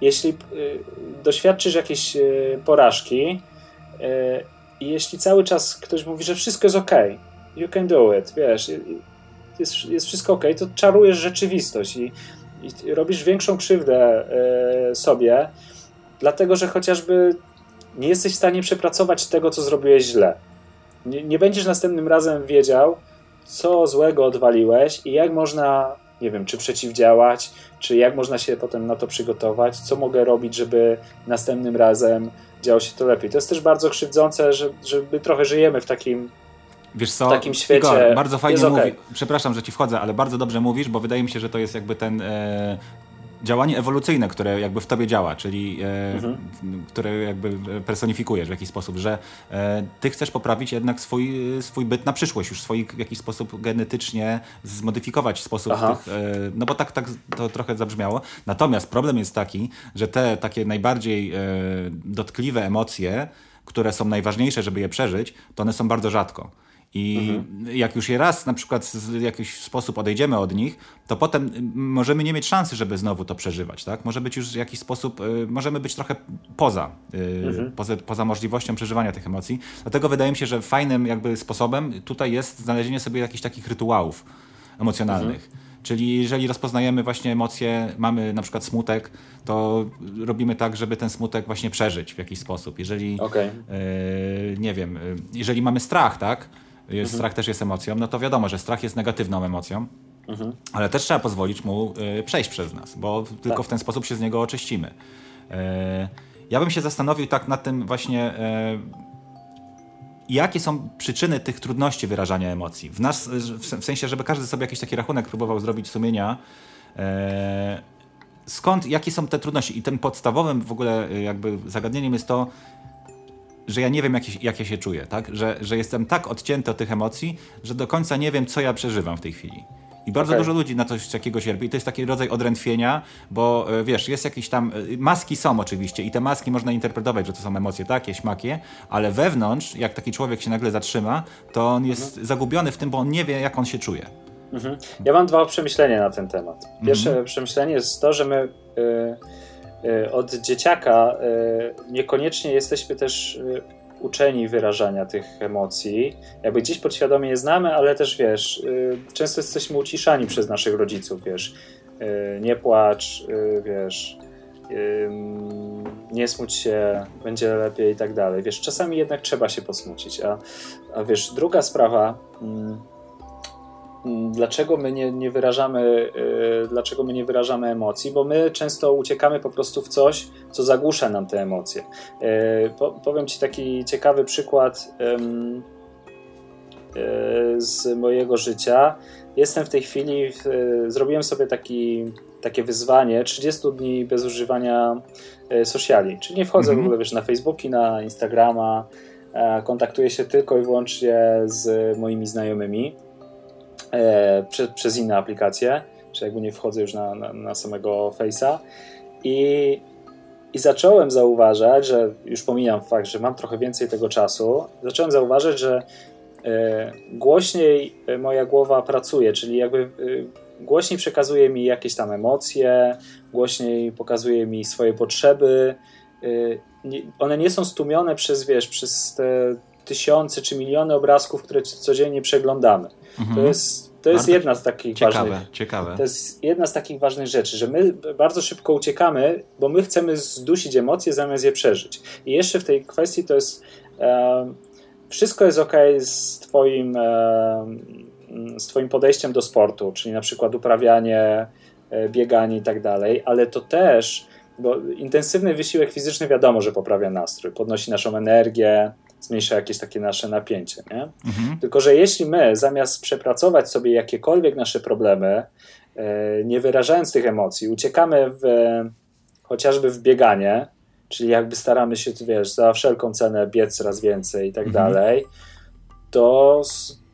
jeśli y, doświadczysz jakiejś y, porażki y, i jeśli cały czas ktoś mówi, że wszystko jest ok, you can do it, wiesz, jest, jest wszystko ok, to czarujesz rzeczywistość i, i robisz większą krzywdę sobie, dlatego że chociażby nie jesteś w stanie przepracować tego, co zrobiłeś źle. Nie, nie będziesz następnym razem wiedział, co złego odwaliłeś i jak można, nie wiem, czy przeciwdziałać, czy jak można się potem na to przygotować, co mogę robić, żeby następnym razem działo się to lepiej. To jest też bardzo krzywdzące, że, że my trochę żyjemy w takim Wiesz co, w takim świecie. Igor, bardzo fajnie mówi. Przepraszam, że ci wchodzę, ale bardzo dobrze mówisz, bo wydaje mi się, że to jest jakby ten e, działanie ewolucyjne, które jakby w tobie działa, czyli e, mhm. które jakby personifikujesz w jakiś sposób, że e, ty chcesz poprawić jednak swój, swój byt na przyszłość, już swój w jakiś sposób genetycznie zmodyfikować sposób tych, e, no bo tak, tak to trochę zabrzmiało. Natomiast problem jest taki, że te takie najbardziej e, dotkliwe emocje, które są najważniejsze, żeby je przeżyć, to one są bardzo rzadko. I mhm. jak już je raz na przykład w jakiś sposób odejdziemy od nich, to potem możemy nie mieć szansy, żeby znowu to przeżywać. Tak? Może być już w jakiś sposób, y, możemy być trochę poza, y, mhm. poza, poza możliwością przeżywania tych emocji. Dlatego wydaje mi się, że fajnym jakby sposobem tutaj jest znalezienie sobie jakichś takich rytuałów emocjonalnych. Mhm. Czyli jeżeli rozpoznajemy właśnie emocje, mamy na przykład smutek, to robimy tak, żeby ten smutek właśnie przeżyć w jakiś sposób. Jeżeli, okay. yy, nie wiem, jeżeli mamy strach, tak, mhm. strach też jest emocją, no to wiadomo, że strach jest negatywną emocją, mhm. ale też trzeba pozwolić mu y, przejść przez nas, bo tylko tak. w ten sposób się z niego oczyścimy. Y, ja bym się zastanowił tak nad tym właśnie, y, jakie są przyczyny tych trudności wyrażania emocji. W, nas, w sensie, żeby każdy sobie jakiś taki rachunek próbował zrobić sumienia, skąd, jakie są te trudności. I tym podstawowym w ogóle jakby zagadnieniem jest to, że ja nie wiem, jak, jak ja się czuję, tak? Że, że jestem tak odcięty od tych emocji, że do końca nie wiem, co ja przeżywam w tej chwili. I bardzo okay. dużo ludzi na coś takiego cierpi. I to jest taki rodzaj odrętwienia, bo e, wiesz, jest jakiś tam. E, maski są oczywiście i te maski można interpretować, że to są emocje takie, śmakie, ale wewnątrz, jak taki człowiek się nagle zatrzyma, to on jest mhm. zagubiony w tym, bo on nie wie, jak on się czuje. Mhm. Ja mam dwa przemyślenia na ten temat. Pierwsze mhm. przemyślenie jest to, że my. Yy od dzieciaka niekoniecznie jesteśmy też uczeni wyrażania tych emocji. Jakby gdzieś podświadomie je znamy, ale też wiesz, często jesteśmy uciszani przez naszych rodziców, wiesz. Nie płacz, wiesz. Nie smuć się, będzie lepiej i tak dalej. Wiesz, czasami jednak trzeba się posmucić. A, a wiesz, druga sprawa. Dlaczego my nie, nie wyrażamy, yy, dlaczego my nie wyrażamy emocji, bo my często uciekamy po prostu w coś, co zagłusza nam te emocje. Yy, po, powiem Ci taki ciekawy przykład yy, z mojego życia. Jestem w tej chwili, zrobiłem sobie taki, takie wyzwanie 30 dni bez używania y, sociali, czyli nie wchodzę w mhm. ogóle wiesz, na Facebooki, na Instagrama, kontaktuję się tylko i wyłącznie z moimi znajomymi e, prze, przez inne aplikacje, czy jakby nie wchodzę już na, na, na samego Face'a i, i zacząłem zauważać, że już pomijam fakt, że mam trochę więcej tego czasu, zacząłem zauważyć, że e, głośniej moja głowa pracuje, czyli jakby e, głośniej przekazuje mi jakieś tam emocje, głośniej pokazuje mi swoje potrzeby. E, one nie są stłumione przez, wiesz, przez te tysiące czy miliony obrazków, które codziennie przeglądamy. Mhm. To jest, to jest jedna z takich ciekawe, ważnych. Ciekawe. To jest jedna z takich ważnych rzeczy, że my bardzo szybko uciekamy, bo my chcemy zdusić emocje zamiast je przeżyć. I jeszcze w tej kwestii to jest. E, wszystko jest ok z Twoim, e, z twoim podejściem do sportu, czyli na przykład uprawianie, e, bieganie i tak dalej, ale to też, bo intensywny wysiłek fizyczny wiadomo, że poprawia nastrój, podnosi naszą energię, zmniejsza jakieś takie nasze napięcie. Nie? Mhm. Tylko, że jeśli my zamiast przepracować sobie jakiekolwiek nasze problemy, e, nie wyrażając tych emocji, uciekamy w, chociażby w bieganie, czyli jakby staramy się, wiesz, za wszelką cenę biec coraz więcej i tak mhm. dalej, to,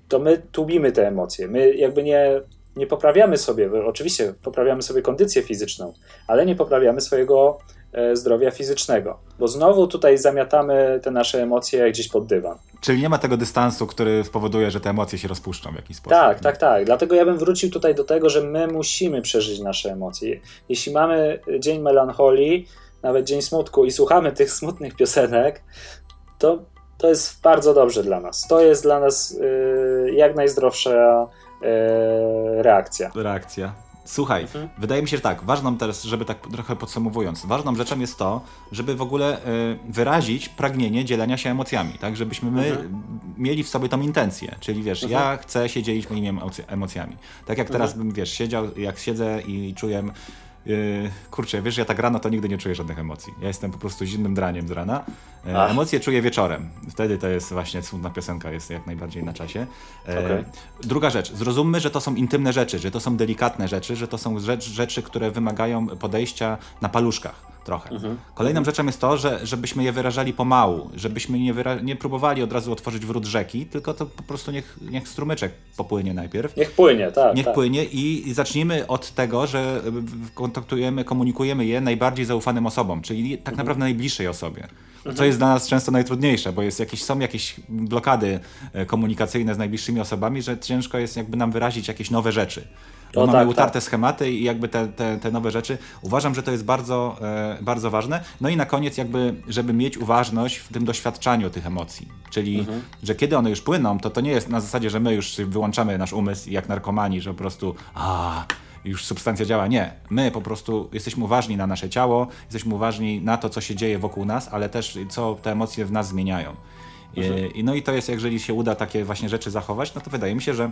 to my tłumimy te emocje. My jakby nie, nie poprawiamy sobie, oczywiście poprawiamy sobie kondycję fizyczną, ale nie poprawiamy swojego E, zdrowia fizycznego. Bo znowu tutaj zamiatamy te nasze emocje gdzieś pod dywan. Czyli nie ma tego dystansu, który spowoduje, że te emocje się rozpuszczą w jakiś sposób. Tak, nie? tak, tak. Dlatego ja bym wrócił tutaj do tego, że my musimy przeżyć nasze emocje. Jeśli mamy dzień melancholii, nawet dzień smutku i słuchamy tych smutnych piosenek, to, to jest bardzo dobrze dla nas. To jest dla nas y, jak najzdrowsza y, reakcja. Reakcja. Słuchaj, mhm. wydaje mi się, że tak, ważną teraz, żeby tak trochę podsumowując, ważną rzeczą jest to, żeby w ogóle y, wyrazić pragnienie dzielenia się emocjami, tak, żebyśmy my mhm. mieli w sobie tą intencję, czyli wiesz, mhm. ja chcę się dzielić moimi emocjami. Tak jak teraz mhm. bym, wiesz, siedział, jak siedzę i czuję Yy, kurczę, wiesz, ja tak rano to nigdy nie czuję żadnych emocji. Ja jestem po prostu zimnym draniem z rana. Yy, emocje czuję wieczorem. Wtedy to jest właśnie smutna piosenka, jest jak najbardziej na czasie. Yy, okay. Druga rzecz, zrozummy, że to są intymne rzeczy, że to są delikatne rzeczy, że to są rzecz, rzeczy, które wymagają podejścia na paluszkach trochę. Mhm. Kolejną mhm. rzeczą jest to, że, żebyśmy je wyrażali pomału, żebyśmy nie, nie próbowali od razu otworzyć wrót rzeki, tylko to po prostu niech, niech strumyczek popłynie najpierw. Niech płynie, tak. Niech tak. płynie i, i zacznijmy od tego, że kontaktujemy, komunikujemy je najbardziej zaufanym osobom, czyli tak mhm. naprawdę najbliższej osobie. Mhm. Co jest dla nas często najtrudniejsze, bo jest jakieś, są jakieś blokady e, komunikacyjne z najbliższymi osobami, że ciężko jest jakby nam wyrazić jakieś nowe rzeczy. No mamy tak, utarte tak. schematy i jakby te, te, te, nowe rzeczy. Uważam, że to jest bardzo, e, bardzo ważne. No i na koniec jakby, żeby mieć uważność w tym doświadczaniu tych emocji. Czyli, mhm. że kiedy one już płyną, to to nie jest na zasadzie, że my już wyłączamy nasz umysł jak narkomani, że po prostu a, już substancja działa. Nie. My po prostu jesteśmy uważni na nasze ciało, jesteśmy uważni na to, co się dzieje wokół nas, ale też co te emocje w nas zmieniają. Mhm. I, no i to jest, jeżeli się uda takie właśnie rzeczy zachować, no to wydaje mi się, że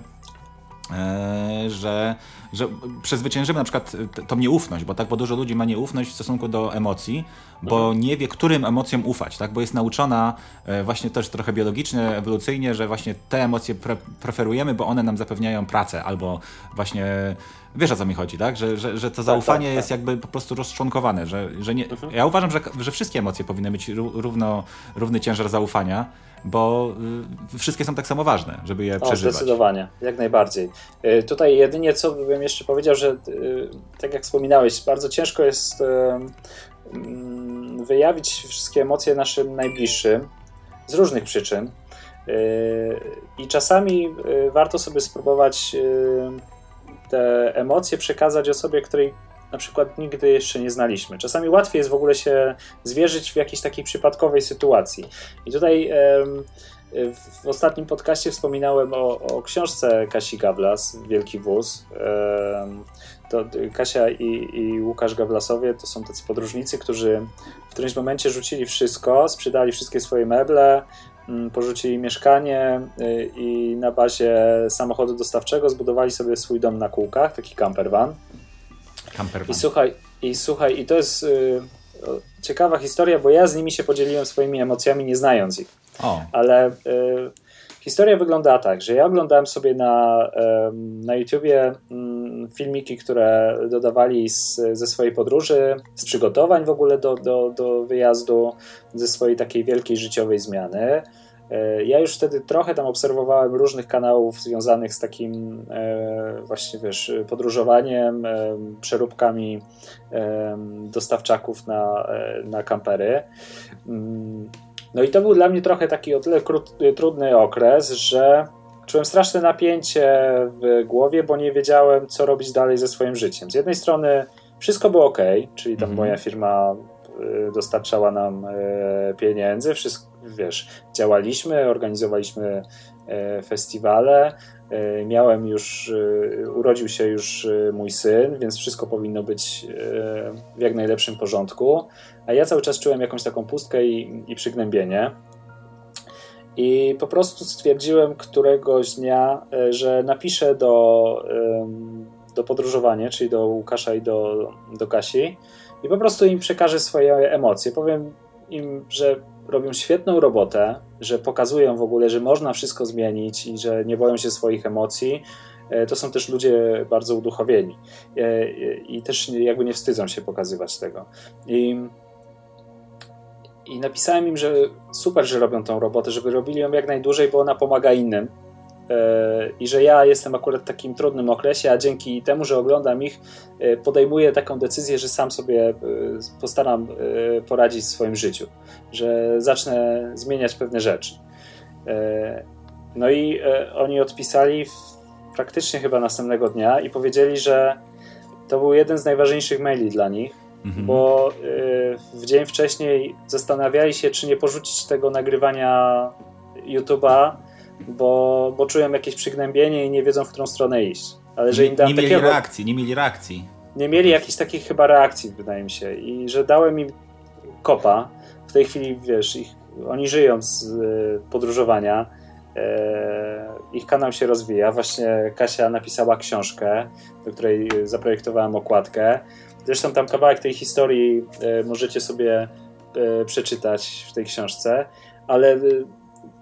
że, że przezwyciężymy na przykład tą nieufność, bo tak, bo dużo ludzi ma nieufność w stosunku do emocji, bo mhm. nie wie, którym emocjom ufać, tak, bo jest nauczona e, właśnie też trochę biologicznie, ewolucyjnie, że właśnie te emocje pre preferujemy, bo one nam zapewniają pracę, albo właśnie Wiesz o co mi chodzi, tak? Że, że, że to tak, zaufanie tak, tak, jest jakby po prostu rozczłonkowane. Że, że nie, mhm. Ja uważam, że, że wszystkie emocje powinny mieć równo, równy ciężar zaufania, bo y, wszystkie są tak samo ważne, żeby je o, przeżywać. Zdecydowanie, jak najbardziej. Y, tutaj jedynie co bym jeszcze powiedział, że y, tak jak wspominałeś, bardzo ciężko jest mm, wyjawić wszystkie emocje naszym najbliższym z różnych przyczyn. I czasami warto sobie spróbować te emocje przekazać osobie, której na przykład nigdy jeszcze nie znaliśmy. Czasami łatwiej jest w ogóle się zwierzyć w jakiejś takiej przypadkowej sytuacji. I tutaj w ostatnim podcaście wspominałem o, o książce Kasi Gablas, Wielki Wóz. To Kasia i, i Łukasz Gablasowie to są tacy podróżnicy, którzy w którymś momencie rzucili wszystko, sprzedali wszystkie swoje meble, porzucili mieszkanie y, i na bazie samochodu dostawczego zbudowali sobie swój dom na kółkach, taki campervan. Campervan. I słuchaj, i słuchaj, i to jest y, ciekawa historia, bo ja z nimi się podzieliłem swoimi emocjami, nie znając ich. O. Ale y, historia wygląda tak, że ja oglądałem sobie na, y, na YouTubie y, filmiki, które dodawali z, ze swojej podróży, z przygotowań w ogóle do, do, do wyjazdu, ze swojej takiej wielkiej życiowej zmiany. E, ja już wtedy trochę tam obserwowałem różnych kanałów związanych z takim e, właśnie, wiesz, podróżowaniem, e, przeróbkami dostawczaków na, na kampery. Mm, no i to był dla mnie trochę taki o tyle trudny okres, że czułem straszne napięcie w głowie, bo nie wiedziałem, co robić dalej ze swoim życiem. Z jednej strony wszystko było ok, czyli tam -hmm. moja firma dostarczała nam pieniędzy, wszystko wiesz, działaliśmy, organizowaliśmy e, festiwale. Miałem już, urodził się już mój syn, więc wszystko powinno być w jak najlepszym porządku. A ja cały czas czułem jakąś taką pustkę i, i przygnębienie. I po prostu stwierdziłem któregoś dnia, że napiszę do, do podróżowania, czyli do Łukasza i do, do Kasi, i po prostu im przekażę swoje emocje. Powiem im, że robią świetną robotę, że pokazują w ogóle, że można wszystko zmienić i że nie boją się swoich emocji. E, to są też ludzie bardzo uduchowieni e, i też jakby nie wstydzą się pokazywać tego. I, i napisałem im, że super, że robią tą robotę, żeby robili ją jak najdłużej, bo ona pomaga innym. I że ja jestem akurat w takim trudnym okresie, a dzięki temu, że oglądam ich, e, podejmuję taką decyzję, że sam sobie e, postaram e, poradzić w swoim życiu, że zacznę zmieniać pewne rzeczy. No i oni odpisali praktycznie chyba następnego dnia i powiedzieli, że to był jeden z najważniejszych maili dla nich, mhm. bo w dzień wcześniej zastanawiali się, czy nie porzucić tego nagrywania YouTube'a bo, bo czują jakieś przygnębienie i nie wiedzą, w którą stronę iść. Ale że im dam nie mieli takiego, reakcji, nie mieli reakcji. Nie mieli jakichś takich chyba reakcji, wydaje mi się. I że dałem im kopa. W tej chwili, wiesz, ich, oni żyją z y, podróżowania. E, ich kanał się rozwija. Właśnie Kasia napisała książkę, do której zaprojektowałem okładkę. Zresztą tam kawałek tej historii e, możecie sobie e, przeczytać w tej książce, ale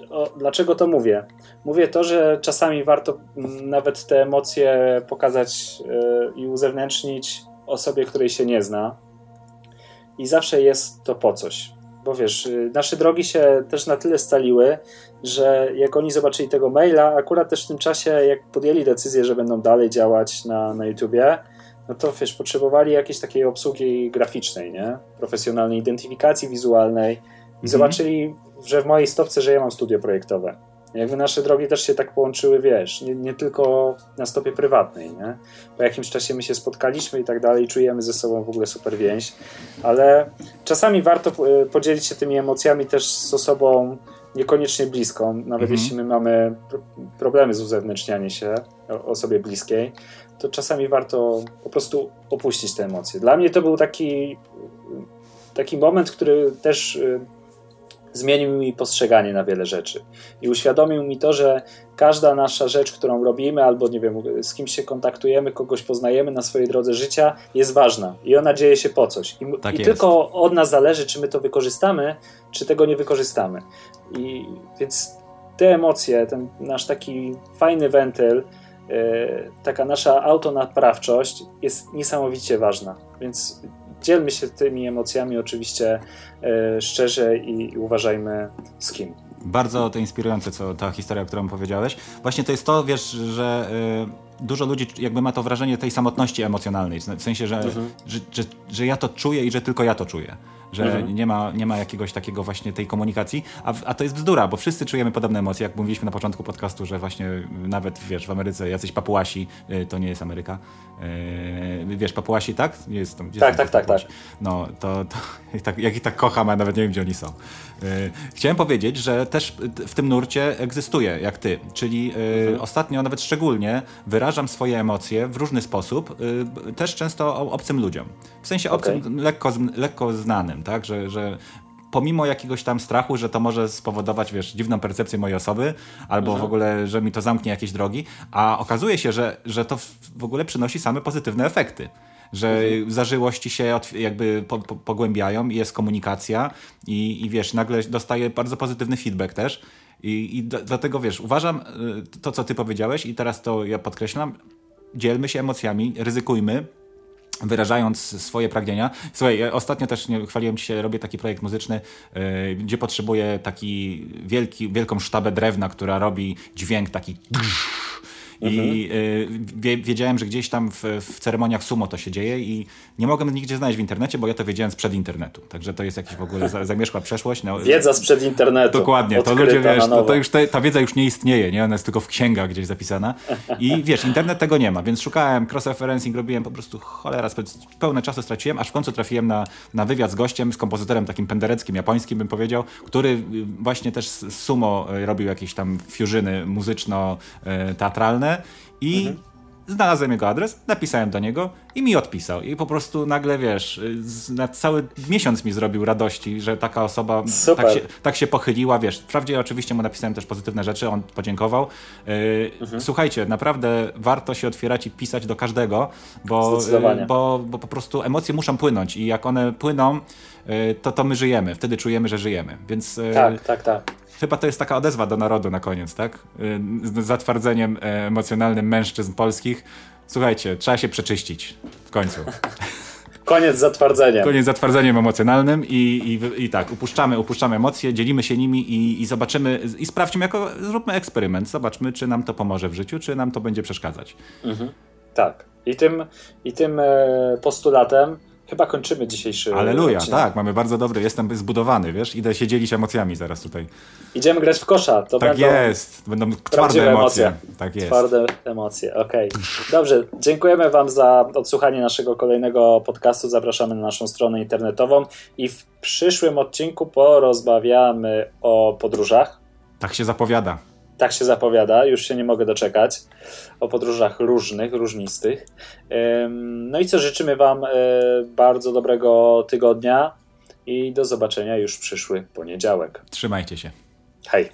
o, dlaczego to mówię? Mówię to, że czasami warto mm, nawet te emocje pokazać i uzewnętrznić osobie, której się nie zna. I zawsze jest to po coś. Bo wiesz, yy, nasze drogi się też na tyle staliły, że jak oni zobaczyli tego maila, akurat też w tym czasie, jak podjęli decyzję, że będą dalej działać na, na YouTubie, no to wiesz, potrzebowali jakiejś takiej obsługi graficznej, nie? Profesjonalnej identyfikacji wizualnej i mhm. zobaczyli że w mojej stopce, że ja mam studio projektowe. Jakby nasze drogi też się tak połączyły, wiesz, nie, nie, tylko na stopie prywatnej, nie? Po jakimś czasie my się spotkaliśmy i tak dalej, czujemy ze sobą w ogóle super więź, ale czasami warto e, podzielić się tymi emocjami też z osobą niekoniecznie bliską, nawet mhm. jeśli my mamy problemy z uzewnętrznianiem się osobie bliskiej, to czasami warto po prostu opuścić te emocje. Dla mnie to był taki, taki moment, który też e, zmienił mi postrzeganie na wiele rzeczy i uświadomił mi to, że każda nasza rzecz, którą robimy, albo nie wiem, z kimś się kontaktujemy, kogoś poznajemy na swojej drodze życia, jest ważna i ona dzieje się po coś. I, tak i tylko od nas zależy, czy my to wykorzystamy, czy tego nie wykorzystamy. I więc te emocje, ten nasz taki fajny wentyl, taka nasza autonaprawczość jest niesamowicie ważna. Więc dzielmy się tymi emocjami oczywiście szczerze i uważajmy z kim. Bardzo to inspirujące, co ta historia, którą powiedziałeś. Właśnie to jest to, wiesz, że dużo ludzi jakby ma to wrażenie tej samotności emocjonalnej, w sensie, że, mhm. że, że, że, ja to czuję i że tylko ja to czuję. Że mhm. nie, ma, nie ma jakiegoś takiego właśnie tej komunikacji, a, a to jest bzdura, bo wszyscy czujemy podobne emocje, jak mówiliśmy na początku podcastu, że właśnie nawet, wiesz, w Ameryce jacyś papuasi, y, to nie jest Ameryka, yy, wiesz, papuasi, tak? Jest tam, tak, tak, tak, tak. No, to, to jak, tak, jak ich tak kocham, a nawet nie wiem, gdzie oni są. Yy, chciałem powiedzieć, że też w tym nurcie egzystuje, jak ty, czyli yy, mhm. ostatnio, nawet szczególnie, wyrażam swoje emocje w różny sposób, też często obcym ludziom. W sensie obcym, okay. lekko, lekko znanym tak? Że, że pomimo jakiegoś tam strachu, że to może spowodować, wiesz, dziwną percepcję mojej osoby, albo mhm. w ogóle, że mi to zamknie jakieś drogi, a okazuje się, że, że to w ogóle przynosi same pozytywne efekty że mhm. zażyłości się jakby po, po, pogłębiają i jest komunikacja i, i wiesz, nagle dostaję bardzo pozytywny feedback też i, i dlatego wiesz, uważam y, to, co ty powiedziałeś i teraz to ja podkreślam, dzielmy się emocjami, ryzykujmy, wyrażając swoje pragnienia. Słuchaj, ostatnio też nie, chwaliłem się, robię taki projekt muzyczny, yy, gdzie potrzebuję taki wielki, wielką sztabę drewna, która robi dźwięk taki i mhm. y, wiedziałem, że gdzieś tam w, w, ceremoniach sumo to się dzieje i nie mogłem nigdzie znaleźć w internecie, bo ja to wiedziałem sprzed internetu. Także to jest jakiś w ogóle zamieszkła przeszłość. No, wiedza sprzed internetu. Dokładnie. To ludzie, wiesz, to, to już te, ta wiedza już nie istnieje, nie? Ona jest tylko w księgach gdzieś zapisana. I wiesz, internet tego nie ma, więc szukałem cross-referencing, robiłem po prostu cholera, pełne czasu straciłem, aż w końcu trafiłem na, na wywiad z gościem, z kompozytorem takim pendereckim, japońskim bym powiedział, który y, właśnie też sumo y, robił jakieś tam fuzyny muzyczno-teatralne i mhm. znalazłem jego adres, napisałem do niego i mi odpisał. I po prostu nagle, wiesz, na cały miesiąc mi zrobił radości, że taka osoba tak się, tak się, pochyliła, wiesz. Wprawdzie oczywiście mu napisałem też pozytywne rzeczy, on podziękował. Yy, mhm. Słuchajcie, naprawdę warto się otwierać i pisać do każdego, bo, yy, bo, bo po prostu emocje muszą płynąć i jak one płyną, yy, to to my żyjemy, wtedy czujemy, że żyjemy. Więc tak, tak, tak. Chyba to jest taka odezwa do narodu na koniec, tak? Z zatwardzeniem emocjonalnym mężczyzn polskich. Słuchajcie, trzeba się przeczyścić w końcu. Koniec zatwardzeniem. Koniec zatwardzeniem emocjonalnym i, i, i tak, upuszczamy, upuszczamy emocje, dzielimy się nimi i, i zobaczymy, i sprawdźmy, jako, zróbmy eksperyment, zobaczmy, czy nam to pomoże w życiu, czy nam to będzie przeszkadzać. Mhm. Tak. I tym, i tym e, postulatem Chyba kończymy dzisiejszy Aleluja, odcinek. tak, mamy bardzo dobry, jestem zbudowany, wiesz, idę się dzielić emocjami zaraz tutaj. Idziemy grać w kosza. To tak będą jest, będą twarde emocje. emocje. Tak jest. Twarde emocje, okej. Okay. Dobrze, dziękujemy wam za odsłuchanie naszego kolejnego podcastu, zapraszamy na naszą stronę internetową i w przyszłym odcinku porozmawiamy o podróżach. Tak się zapowiada. Tak się zapowiada, już się nie mogę doczekać. O podróżach różnych, różnistych. No i co, życzymy Wam e, bardzo dobrego tygodnia i do zobaczenia już w przyszły poniedziałek. Trzymajcie się. Hej.